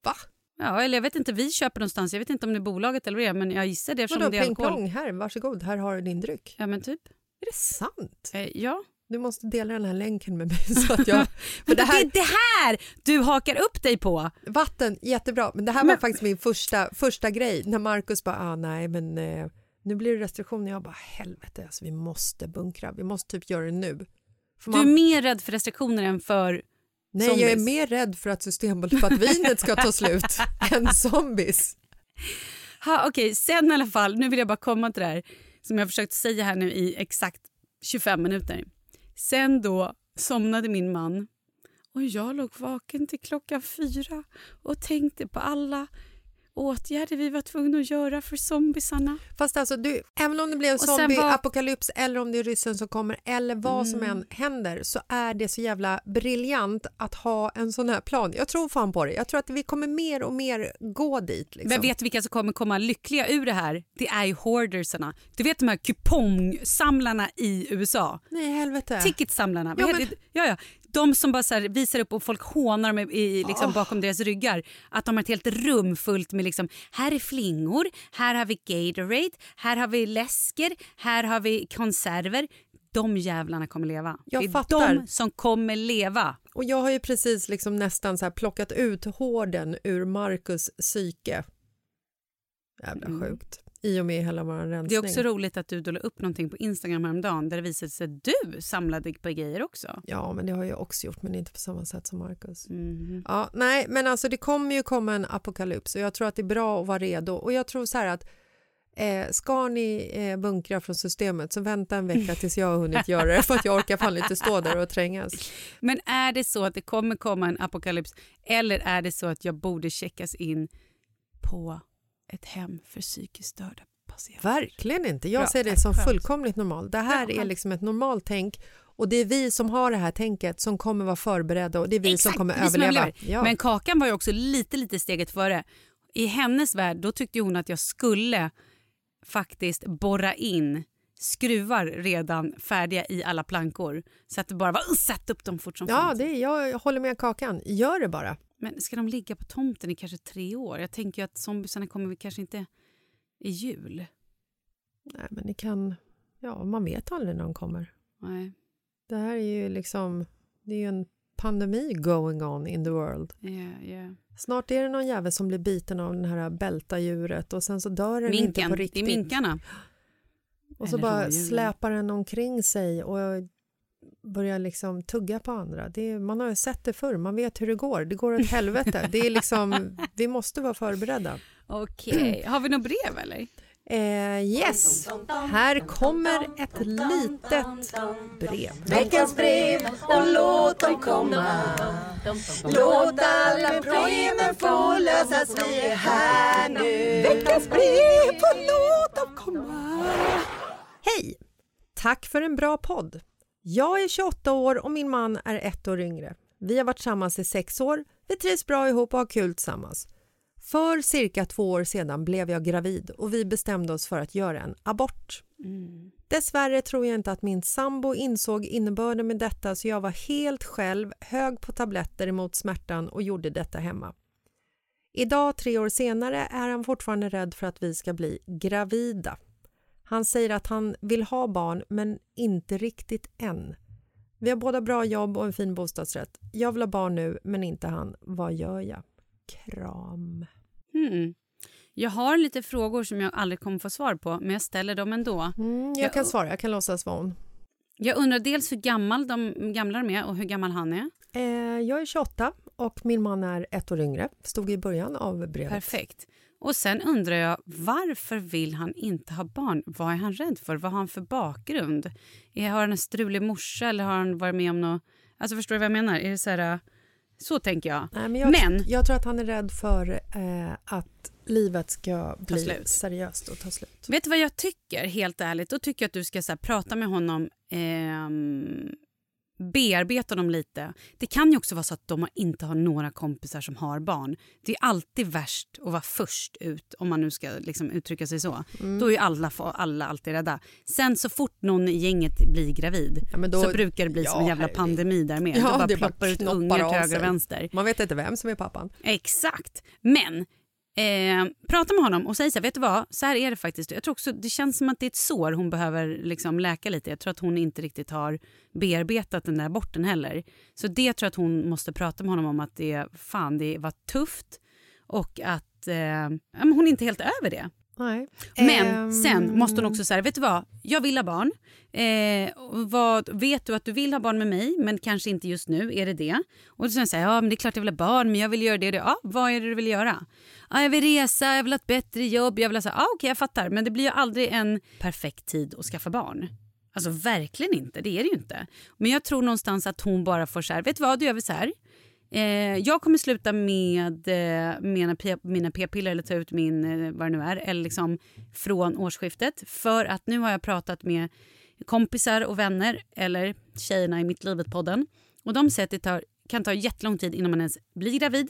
Va? Ja, eller jag vet inte, vi köper någonstans. Jag vet inte om det är bolaget eller det men jag gissar det Vadå, det är ping alkohol. här, varsågod, här har du din dryck. Ja, men typ. Är det sant? Eh, ja. Du måste dela den här länken med mig så att jag... för Men det här, det är det här du hakar upp dig på. vatten, jättebra, men det här var faktiskt min första, första grej när Markus bara, ah, nej men eh, nu blir det restriktioner. Jag bara, helvete, alltså, vi måste bunkra, vi måste typ göra det nu. För Du är man, mer rädd för restriktioner än för... nej, jag är zombies. mer rädd för att Systembolaget, för att vinet ska ta slut än zombies. Ha, Okej, sen i alla fall, nu vill jag bara komma till det här som jag har försökt säga här nu i exakt 25 minuter. Sen då somnade min man och jag låg vaken till klockan fyra och tänkte på alla åtgärder vi var tvungna att göra för zombisarna. Fast alltså, du, även om det blir en sen var- zombieapokalyps eller om det är ryssen som kommer eller vad som Mm. än händer så är det så jävla briljant att ha en sån här plan. Jag tror fan på det. Jag tror att vi kommer mer och mer gå dit. Liksom. Men vet du vilka som kommer komma lyckliga ur det här? Det är ju hoardersarna. Du vet de här kupongsamlarna i USA? Nej, helvete. Ticketsamlarna. Ja, men- ja, ja. De som bara visar upp och folk hånar dem i, i, liksom bakom deras ryggar. Att de har ett helt rum fullt med liksom, här är flingor, här har vi Gatorade, här har vi läsker, här har vi konserver. De jävlarna kommer leva. Jag det är fattar. de som kommer leva. Och jag har ju precis liksom nästan så plockat ut hården ur Marcus psyke. Jävla Mm. sjukt. I och med hela vår Det rensning. är också roligt att du la upp någonting på Instagram häromdagen där det visade sig att du samlade på grejer också. Ja, men det har jag också gjort, men inte på samma sätt som Marcus. Mhm. Ja, nej, men alltså det kommer ju komma en apokalyps och jag tror att det är bra att vara redo. Och jag tror så här att eh, ska ni eh, bunkra från systemet så vänta en vecka tills jag har hunnit göra det för att jag orkar fan inte stå där och trängas. Men är det så att det kommer komma en apokalyps eller är det så att jag borde checkas in på ett hem för psykiskt störda patienter? Verkligen inte. Jag Bra, ser det som skönt. fullkomligt normalt. Det här Bra, är liksom ett normalt tänk Och det är vi som har det här tänket som kommer vara förberedda och det är vi Exakt, som kommer vi som överleva. överlever. Ja. Men Kakan var ju också lite, lite steget före. I hennes värld då tyckte hon att jag skulle faktiskt borra in skruvar redan färdiga i alla plankor så att det bara var sätt upp dem fort som ja, fan. är, jag håller med Kakan. Gör det bara. Men ska de ligga på tomten i kanske tre år? Jag tänker ju att zombisarna kommer vi kanske inte i jul. Nej, men ni kan... Ja, man vet aldrig när de kommer. Nej, Det här är ju liksom... Det är ju en pandemi going on in the world. yeah, yeah. Snart är det någon jävel som blir biten av den här bältadjuret och sen så dör den inte Minken, på det riktigt. är minkarna. och så Eller bara släpar den omkring sig och börjar liksom tugga på andra. Det är, man har ju sett det förr, man vet hur det går. Det går åt helvete. Det är liksom, vi måste vara förberedda. Okej, har vi något brev eller? Eh, yes, här kommer ett litet brev. Veckans brev och låt dem komma Låt alla problemen få lösas, vi är här nu Veckans brev och låt dem komma Hej! Tack för en bra podd. Jag är 28 år och min man är ett år yngre. Vi har varit tillsammans i sex år. Vi trivs bra ihop och har kul tillsammans. För cirka två år sedan blev jag gravid och vi bestämde oss för att göra en abort. Dessvärre tror jag inte att min sambo insåg innebörden med detta så jag var helt själv, hög på tabletter emot smärtan och gjorde detta hemma. Idag, tre år senare, är han fortfarande rädd för att vi ska bli gravida. Han säger att han vill ha barn, men inte riktigt än. Vi har båda bra jobb och en fin bostadsrätt. Jag vill ha barn nu, men inte han. Vad gör jag? Kram. Hmm. Jag har lite frågor som jag aldrig kommer få svar på, men jag ställer dem ändå. Mm, jag Jag- kan svara, jag kan låtsas vara hon. Jag undrar dels hur gammal de gamla de är och hur gammal han är. Eh, jag är 28 och min man är ett år yngre. Stod i början av brevet. Perfekt. Och sen undrar jag, varför vill han inte ha barn? Vad är han rädd för? Vad har han för bakgrund? Har han en strulig morsa eller har han varit med om något... Alltså förstår du vad jag menar? Är det så här... Så tänker jag. Nej, men jag, Men- jag tror att han är rädd för eh, att livet ska bli slut. seriöst och ta slut. Vet du vad jag tycker, helt ärligt? Då tycker jag att du ska så här, prata med honom, ehm, bearbeta dem lite. Det kan ju också vara så att de inte har några kompisar som har barn. Det är alltid värst att vara först ut, om man nu ska liksom uttrycka sig så. Mm. Då är ju alla, alla alltid rädda. Sen så fort någon i gänget blir gravid Ja, då- så brukar det bli som en Ja, jävla herregud. pandemi där med. Ja, då bara det bara ploppar ut knoppar ungar till höger och vänster. Man vet inte vem som är pappan. Exakt. Men eh, prata med honom och säg så här, vet du vad, så här är det faktiskt. Jag tror också, det känns som att det är ett sår hon behöver liksom läka lite. Jag tror att hon inte riktigt har bearbetat den där aborten heller. Så det tror jag att hon måste prata med honom om att det, fan, det var tufft och att eh, hon är inte helt över det. Nej. Men Ehm, sen måste hon också säga, vet du vad, jag vill ha barn. Eh, vad, vet du att du vill ha barn med mig, men kanske inte just nu, är det det? Och sen säger jag, ja men det är klart jag vill ha barn, men jag vill göra det och det. Ja, vad är det du vill göra? Ja, jag vill resa, jag vill ha ett bättre jobb, jag vill ha så ja okej jag fattar, men det blir ju aldrig en perfekt tid att skaffa barn. Alltså verkligen inte, det är det ju inte. Men jag tror någonstans att hon bara får så här, vet du vad, du gör vi så här. Eh, jag kommer sluta med eh, mina, p- mina p-piller eller ta ut min, eh, vad det nu är, eller liksom från årsskiftet. För att nu har jag pratat med kompisar och vänner, eller tjejerna i Mitt livet-podden. Och de säger att det tar, kan ta jättelång tid innan man ens blir gravid.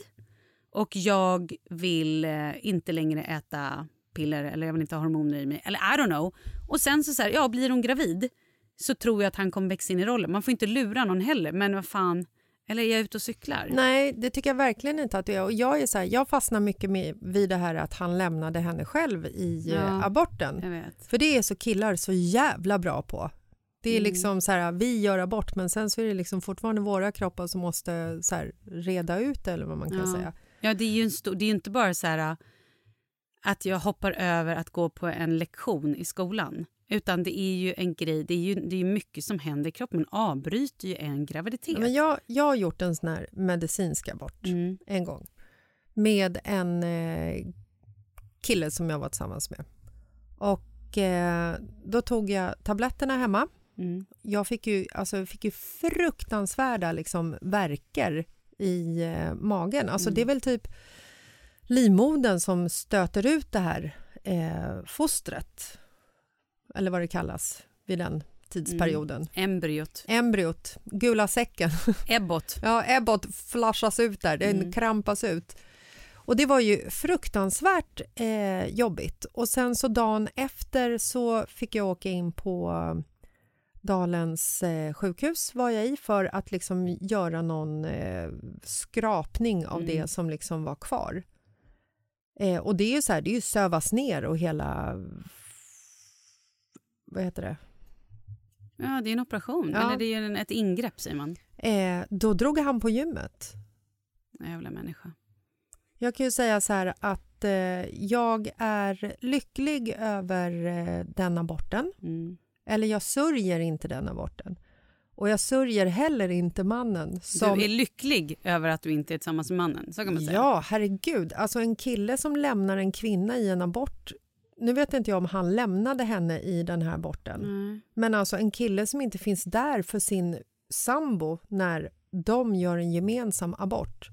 Och jag vill eh, inte längre äta piller eller jag vill inte ha hormoner i mig. Eller I don't know. Och sen så, så här, ja blir hon gravid så tror jag att han kommer växa in i rollen. Man får inte lura någon heller. Men vad fan, eller är jag ute och cyklar? Nej, det tycker jag verkligen inte att det är. Och jag, är så här, jag fastnar mycket med, vid det här att han lämnade henne själv i Ja. eh, aborten. För det är så killar så jävla bra på. Det är Mm. liksom så här, vi gör abort men sen så är det liksom fortfarande våra kroppar som måste så här, reda ut eller vad man kan Ja. säga. Ja, det är ju stor, det är inte bara så här att jag hoppar över att gå på en lektion i skolan. Utan det är ju en grej, det är ju det är mycket som händer i kroppen. Man avbryter ju en graviditet. Men jag, jag har gjort en sån här medicinsk abort Mm. en gång med en eh, kille som jag var tillsammans med. Och eh, då tog jag tabletterna hemma. Mm. Jag fick ju, alltså, fick ju fruktansvärda liksom, verkar i eh, magen. Alltså, Mm. Det är väl typ livmodern som stöter ut det här eh, fostret eller vad det kallas vid den tidsperioden. Embryot. Embryot, gula säcken. Ebbot. Ja, Ebbot flashas ut där, den Mm. krampas ut. Och det var ju fruktansvärt eh, jobbigt. Och sen så dagen efter så fick jag åka in på Dalens eh, sjukhus var jag i för att liksom göra någon eh, skrapning av Mm. det som liksom var kvar. Eh, och det är ju så här, det är ju sövas ner och hela... Vad heter det? Ja, det är en operation. Ja. Eller det är en, ett ingrepp säger man. Eh, då drog han på gymmet. Jävla människa. Jag kan ju säga så här att eh, jag är lycklig över eh, den aborten. Mm. Eller jag sörjer inte den aborten. Och jag sörjer heller inte mannen som... Du är lycklig över att du inte är tillsammans med mannen. Så kan man säga. Ja, herregud. Alltså en kille som lämnar en kvinna i en abort. Nu vet inte jag om han lämnade henne i den här aborten. Nej. Men alltså en kille som inte finns där för sin sambo när de gör en gemensam abort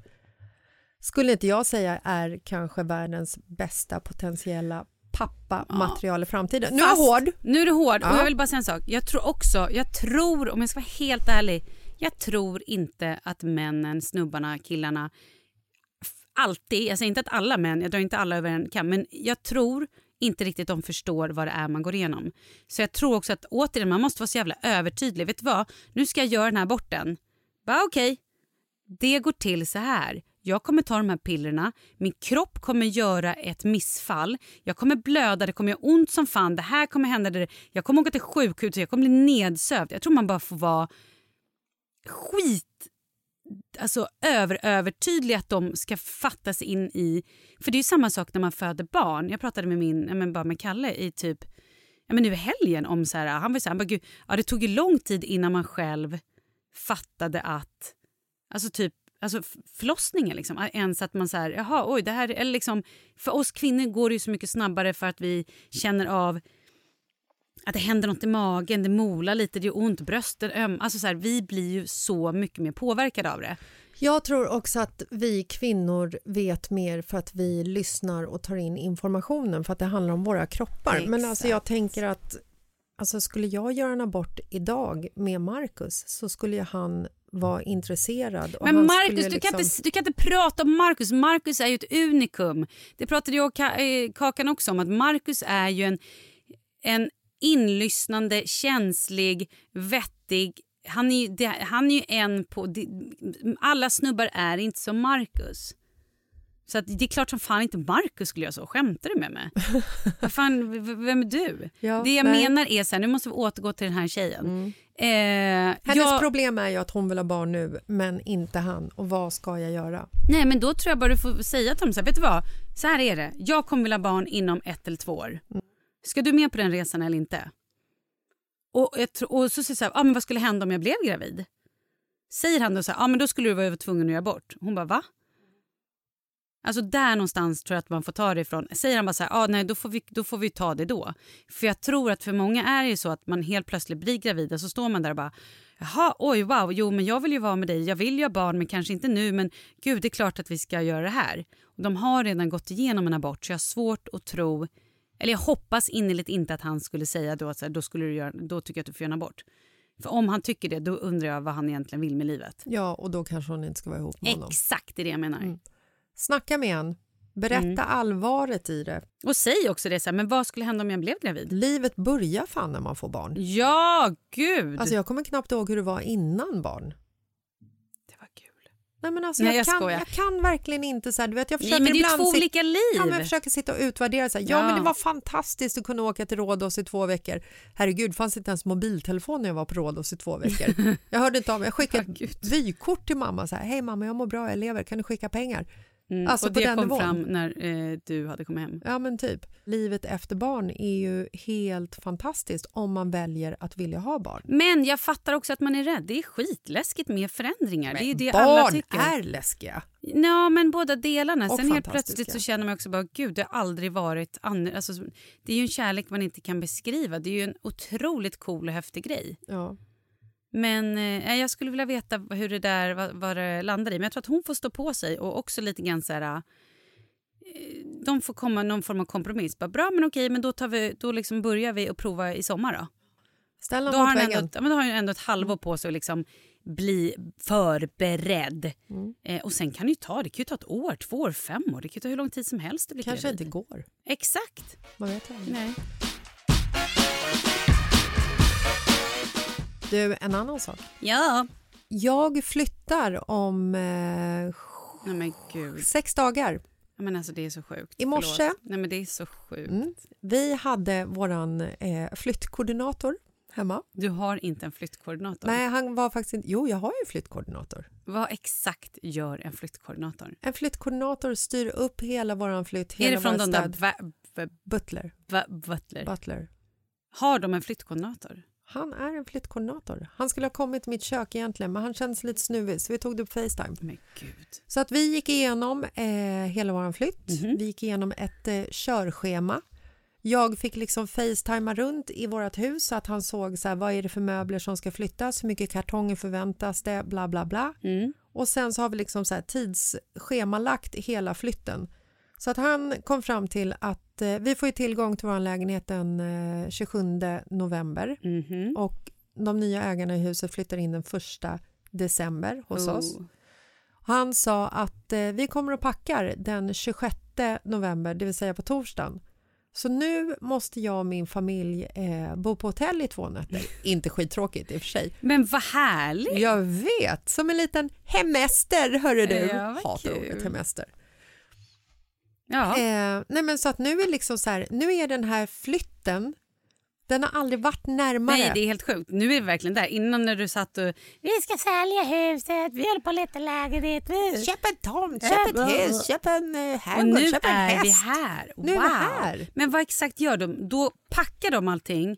skulle inte jag säga är kanske världens bästa potentiella pappamaterial i framtiden. Nu är Fast- hård. Nu är du hård. Ja. Och jag vill bara säga en sak. Jag tror också, jag tror, om jag ska vara helt ärlig, jag tror inte att männen, snubbarna, killarna alltid, jag säger inte att alla män, jag drar inte alla över en kam, men jag tror inte riktigt de förstår vad det är man går igenom. Så jag tror också att återigen, man måste vara så jävla övertydlig. Vet du vad? Nu ska jag göra den här aborten. Bara okej, Okay. det går till så här. Jag kommer ta de här pillerna, min kropp kommer göra ett missfall, jag kommer blöda, det kommer göra ont som fan, det här kommer hända, det- jag kommer åka till sjukhuset, jag kommer bli nedsövd. Jag tror man bara får vara skit alltså över, att de ska fattas in i... För det är ju samma sak när man föder barn. Jag pratade med min, ja, men bara med Kalle i typ ja, men nu i helgen om så här, han var så här, han bara, Gud, ja, det tog ju lång tid innan man själv fattade att, alltså typ Alltså förlossningen liksom. Ens att man så här, jaha oj det här eller liksom, för oss kvinnor går det ju så mycket snabbare för att vi känner av att det händer något i magen, det molar lite, det gör ont, brösten öm. Alltså så här, vi blir ju så mycket mer påverkade av det. Jag tror också att vi kvinnor vet mer för att vi lyssnar och tar in informationen för att det handlar om våra kroppar. Men alltså jag Exakt. tänker att alltså skulle jag göra en abort idag med Marcus så skulle ju han vara intresserad. Och Men Marcus, ju du, kan liksom- inte, du kan inte prata om Marcus. Marcus är ju ett unikum. Det pratade jag och eh, Kakan också om. att Marcus är ju en, en inlyssnande, känslig, vettig... Han är, ju, han är ju en på... Alla snubbar är inte som Marcus. Så det är klart som fan inte Marcus skulle göra så. Skämtar du med mig? Vad fan, vem är du? Ja, det jag nej. menar är så här, nu måste vi återgå till den här tjejen. Eh, Hennes jag- problem är ju att hon vill ha barn nu men inte han. Och vad ska jag göra? Nej men då tror jag bara du får säga till dem så här, vet du vad? Så här är det, jag kommer vilja ha barn inom ett eller två år. Ska du med på den resan eller inte? Och, jag tro, och så säger jag så här, ah, men vad skulle hända om jag blev gravid? Säger han då så här, ah, men då skulle du vara tvungen att göra abort. Hon bara, va? Alltså där någonstans tror jag att man får ta det ifrån. Säger han bara så här, ah, nej då får, vi, då får vi ta det då. För jag tror att för många är det ju så att man helt plötsligt blir gravid och så står man där och bara, jaha, oj, wow, jo men jag vill ju vara med dig, jag vill ju ha barn men kanske inte nu men gud det är klart att vi ska göra det här. Och de har redan gått igenom en abort så jag har svårt att tro, eller jag hoppas innerligt inte att han skulle säga då att här, då, skulle du göra, då tycker jag att du får göra abort. För om han tycker det då undrar jag vad han egentligen vill med livet. Ja, och då kanske hon inte ska vara ihop med honom. Exakt det är det jag menar. Mm. Snacka med han. Berätta Mm. allvaret i det. Och säg också det så här, men vad skulle hända om jag blev gravid? Livet börjar fan när man får barn. Ja, gud! Alltså jag kommer knappt ihåg hur det var innan barn. Nej, men alltså, Nej, jag, jag kan, skojar. jag kan verkligen inte så här, du vet, jag Nej, försöker men det är två olika liv. Ja, men jag försöker sitta och utvärdera. Så här, ja. Ja. men det var fantastiskt att kunna åka till Rhodos i två veckor. Herregud, fanns inte ens mobiltelefon när jag var på Rhodos i två veckor. Jag hörde inte av mig. Jag skickade ett vykort till mamma. Så här, Hej mamma, jag mår bra, jag lever. Kan du skicka pengar? Mm, Alltså, och på det den kom nivån. fram när eh, du hade kommit hem. Ja, men typ. Livet efter barn är ju helt fantastiskt om man väljer att vilja ha barn. Men jag fattar också att man är rädd. Det är skitläskigt med förändringar. det är det alla barn tycker. är läskiga. Ja, men båda delarna. Och Sen helt plötsligt så känner man också bara, gud, det har aldrig varit annorlunda. Alltså, det är ju en kärlek man inte kan beskriva. Det är ju en otroligt cool och häftig grej. Ja. Men eh, jag skulle vilja veta hur det där, vad, vad det landar i. Men jag tror att hon får stå på sig och också lite grann så här... eh, De får komma någon form av kompromiss. Bara, Bra, men okej, men då, tar vi, då liksom börjar vi och prova i sommar då. Ställ Då har, ändå, ja, men då har han ändå ett halvår på sig att liksom bli förberedd. Mm. Eh, och sen kan det ju ta, det kan ju ta ett år, två år, fem år. Det kan ju ta hur lång tid som helst att Kanske gravid. inte går. Exakt. Vad vet jag? Nej. Du, en annan sak. Ja. Jag flyttar om eh, Nej men gud. sex dagar. Ja, men alltså det är så sjukt. I morse-. Nej men det är så sjukt. Mm. Vi hade våran eh, flyttkoordinator hemma. Du har inte en flyttkoordinator. Nej, han var faktiskt inte... Jo, jag har ju en flyttkoordinator. Vad exakt gör en flyttkoordinator? En flyttkoordinator styr upp hela våran flytt, är hela det från de där stöd. va, va, Butler. va, Butler? Butler. Har de en flyttkoordinator? Han är en flyttkoordinator. Han skulle ha kommit till mitt kök egentligen, men han kändes lite snuvig så vi tog det på Facetime. Men gud. Så att vi gick igenom eh, hela vår flytt. Mhm. Vi gick igenom ett eh, körschema. Jag fick liksom facetima runt i vårt hus så att han såg så här, vad är det för möbler som ska flyttas, hur mycket kartonger förväntas det, bla bla bla. Mm. Och sen så har vi liksom så här tidsschemalagt hela flytten. Så att han kom fram till att eh, vi får ju tillgång till vår lägenhet den eh, 27 november Mhm. och de nya ägarna i huset flyttar in den 1 december hos oss. Oh. Han sa att eh, vi kommer och packar den 26 november, det vill säga på torsdagen. Så nu måste jag och min familj eh, bo på hotell i två nätter. Inte skittråkigt i och för sig. Men vad härligt! Jag vet, som en liten hemester hörru du. Ja, Hatar ordet hemester. Ja. Eh, nej men så att nu är liksom så här, nu är den här flytten, den har aldrig varit närmare. Nej, det är helt sjukt. Nu är vi verkligen där. Innan när du satt och vi ska sälja huset, vi håller på att leta lägenhet. vi." Köp en tomt, köp ett hus, köp en uh, Och herrgård, nu köp en är häst. vi här. Nu är wow. vi här. Men vad exakt gör de? Då packar de allting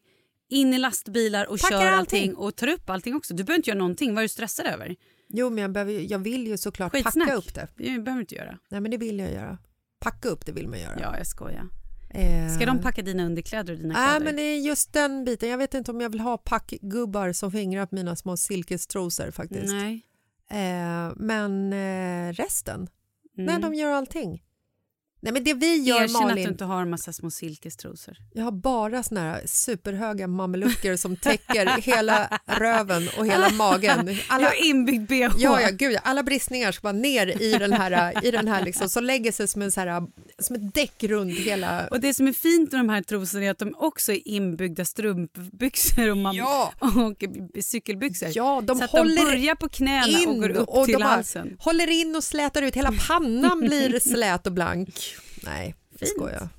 in i lastbilar och Packar kör allting. allting. och tar upp allting också. Du behöver inte göra någonting. Vad är du stressad över? Jo, men jag, behöver, jag vill ju såklart Skitsnack. packa upp det. Det behöver du inte göra. Nej, men det vill jag göra. Packa upp det vill man göra. Ja, jag skojar. Eh, Ska de packa dina underkläder och dina Nej, kläder? men det är just den biten. Jag vet inte om jag vill ha packgubbar som fingrar på mina små silkestrosor faktiskt. Nej. Eh, men eh, resten, Mm. nej de gör allting. Nej men det vi gör Erkänn att Malin, du inte har en massa små silkestrosor. jag har bara såna här superhöga mamelucker som täcker hela röven och hela magen. Alla, Jag har inbyggd bh. Ja, ja, gud, alla bristningar ska bara ner i den här, i den här liksom, så lägger sig som, en så här, som ett däck runt hela... Och det som är fint med de här trosorna är att de också är inbyggda strumpbyxor och, man, Ja. och cykelbyxor. Ja, de så att håller de börjar på knäna in och går upp och till halsen. håller in och slätar ut, hela pannan blir slät och blank. Nej, jag skojar.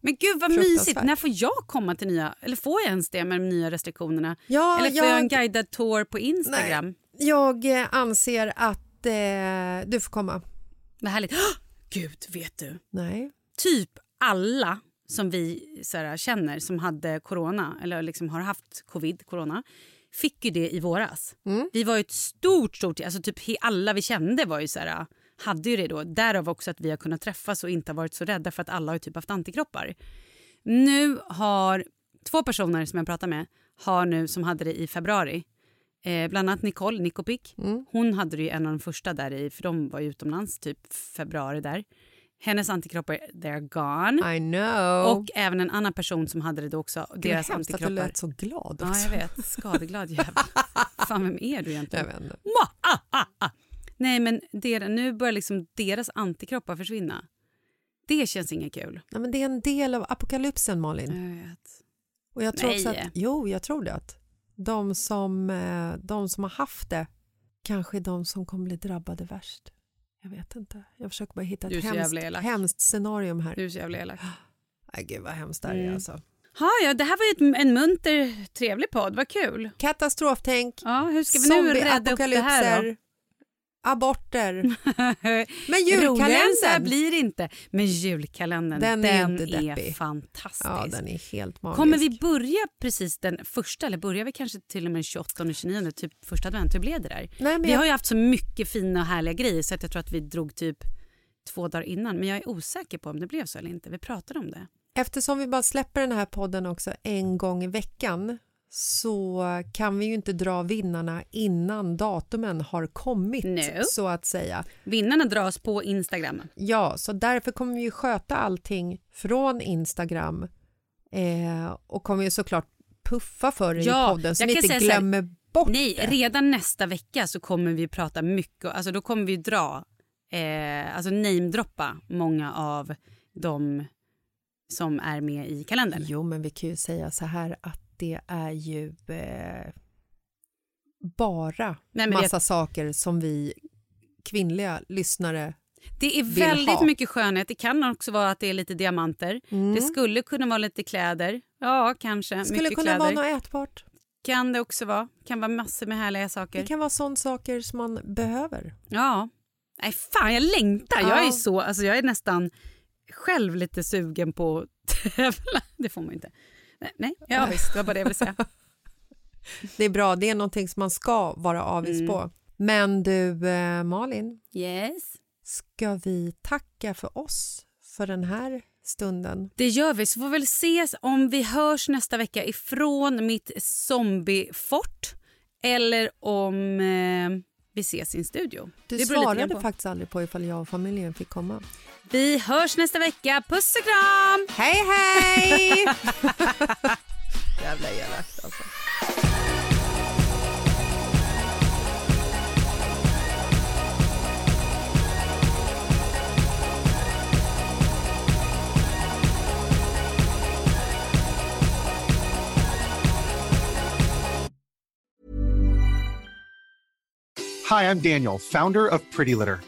Men gud vad mysigt. När får jag komma till nya, eller får jag ens det med de nya restriktionerna? Ja, eller får jag en jag, guidad tour på Instagram? jag eh, anser att eh, du får komma. Vad härligt. Åh, Gud, vet du? Nej. Typ alla som vi här, känner som hade corona eller liksom har haft covid, corona fick ju det i våras. Mm. Vi var ju ett stort, stort... Alltså typ alla vi kände var ju så här, hade ju det då. Därav också att vi har kunnat träffas och inte varit så rädda för att alla har typ haft antikroppar. Nu har två personer som jag pratar med har nu som hade det i februari. Eh, bland annat Nicole Nikopik. Mm. Hon hade det ju en av de första där i, för de var ju utomlands typ februari där. Hennes antikroppar, they're gone. I know. Och även en annan person som hade det då också. Vad deras hemskt att du antikroppar. lät så glad Ja, också. jag vet. Skadeglad jävel. Fan, vem är du Jag egentligen? vet inte. Nej, men det, nu börjar liksom deras antikroppar försvinna. Det känns inget kul. Nej, men det är en del av apokalypsen, Malin. Jag vet. Och jag tror också Nej. att, jo, jag tror det. Att de, som, eh, de som har haft det kanske är de som kommer bli drabbade värst. Jag vet inte. Jag försöker bara hitta ett hemskt, hemskt scenarium här. Du är så jävla elak. Nej, gud vad hemskt det här är Mm. alltså. Ha, ja, det här var ju ett, en munter, trevlig podd. Vad kul. Katastroftänk, Ja, hur ska vi nu rädda upp det här då? Aborter. Men julkalendern, blir inte. Men julkalendern, Den den, är är, fantastisk. ja, den är helt magisk. Kommer vi börja precis den första eller börjar vi kanske till och med den 28 och 29 typ första advent? Hur blev det där? Nej, Vi jag, har ju haft så mycket fina och härliga grejer så att jag tror att vi drog typ två dagar innan. Men jag är osäker på om det blev så eller inte. Vi pratade om det. Eftersom vi bara släpper den här podden också en gång i veckan så kan vi ju inte dra vinnarna innan datumen har kommit No. så att säga. Vinnarna dras på Instagram. Ja, så därför kommer vi ju sköta allting från Instagram eh, och kommer ju såklart puffa för er Ja, i podden så ni inte så här, glömmer bort Nej, det. redan nästa vecka så kommer vi prata mycket, alltså då kommer vi dra, eh, alltså namedroppa många av de som är med i kalendern. Jo, men vi kan ju säga så här att det är ju eh, bara Nej, massa det- saker som vi kvinnliga lyssnare Det är väldigt mycket skönhet. Det kan också vara att det är lite diamanter. Det skulle kunna vara lite kläder. Ja, kanske. Mm. skulle mycket kunna kläder. vara något ätbart. Kan det också vara. Kan vara massor med härliga saker. Det kan vara sådana saker som man behöver. Ja. Nej, fan jag längtar. Jag är Ja. så, alltså jag är nästan själv lite sugen på att tävla. Det får man inte. Nej, nej. ja visst, det var bara det jag ville säga. Det är bra, det är någonting som man ska vara avis Mm. på. Men du, eh, Malin, Yes. ska vi tacka för oss för den här stunden? Det gör vi, så får vi väl ses om vi hörs nästa vecka ifrån mitt zombiefort eller om eh, vi ses i en studio. Du svarade faktiskt aldrig på ifall jag och familjen fick komma. Vi hörs nästa vecka. Puss och kram! Hej, hej! Jävla elakt alltså. Hi, I'm Daniel, founder of Pretty Litter.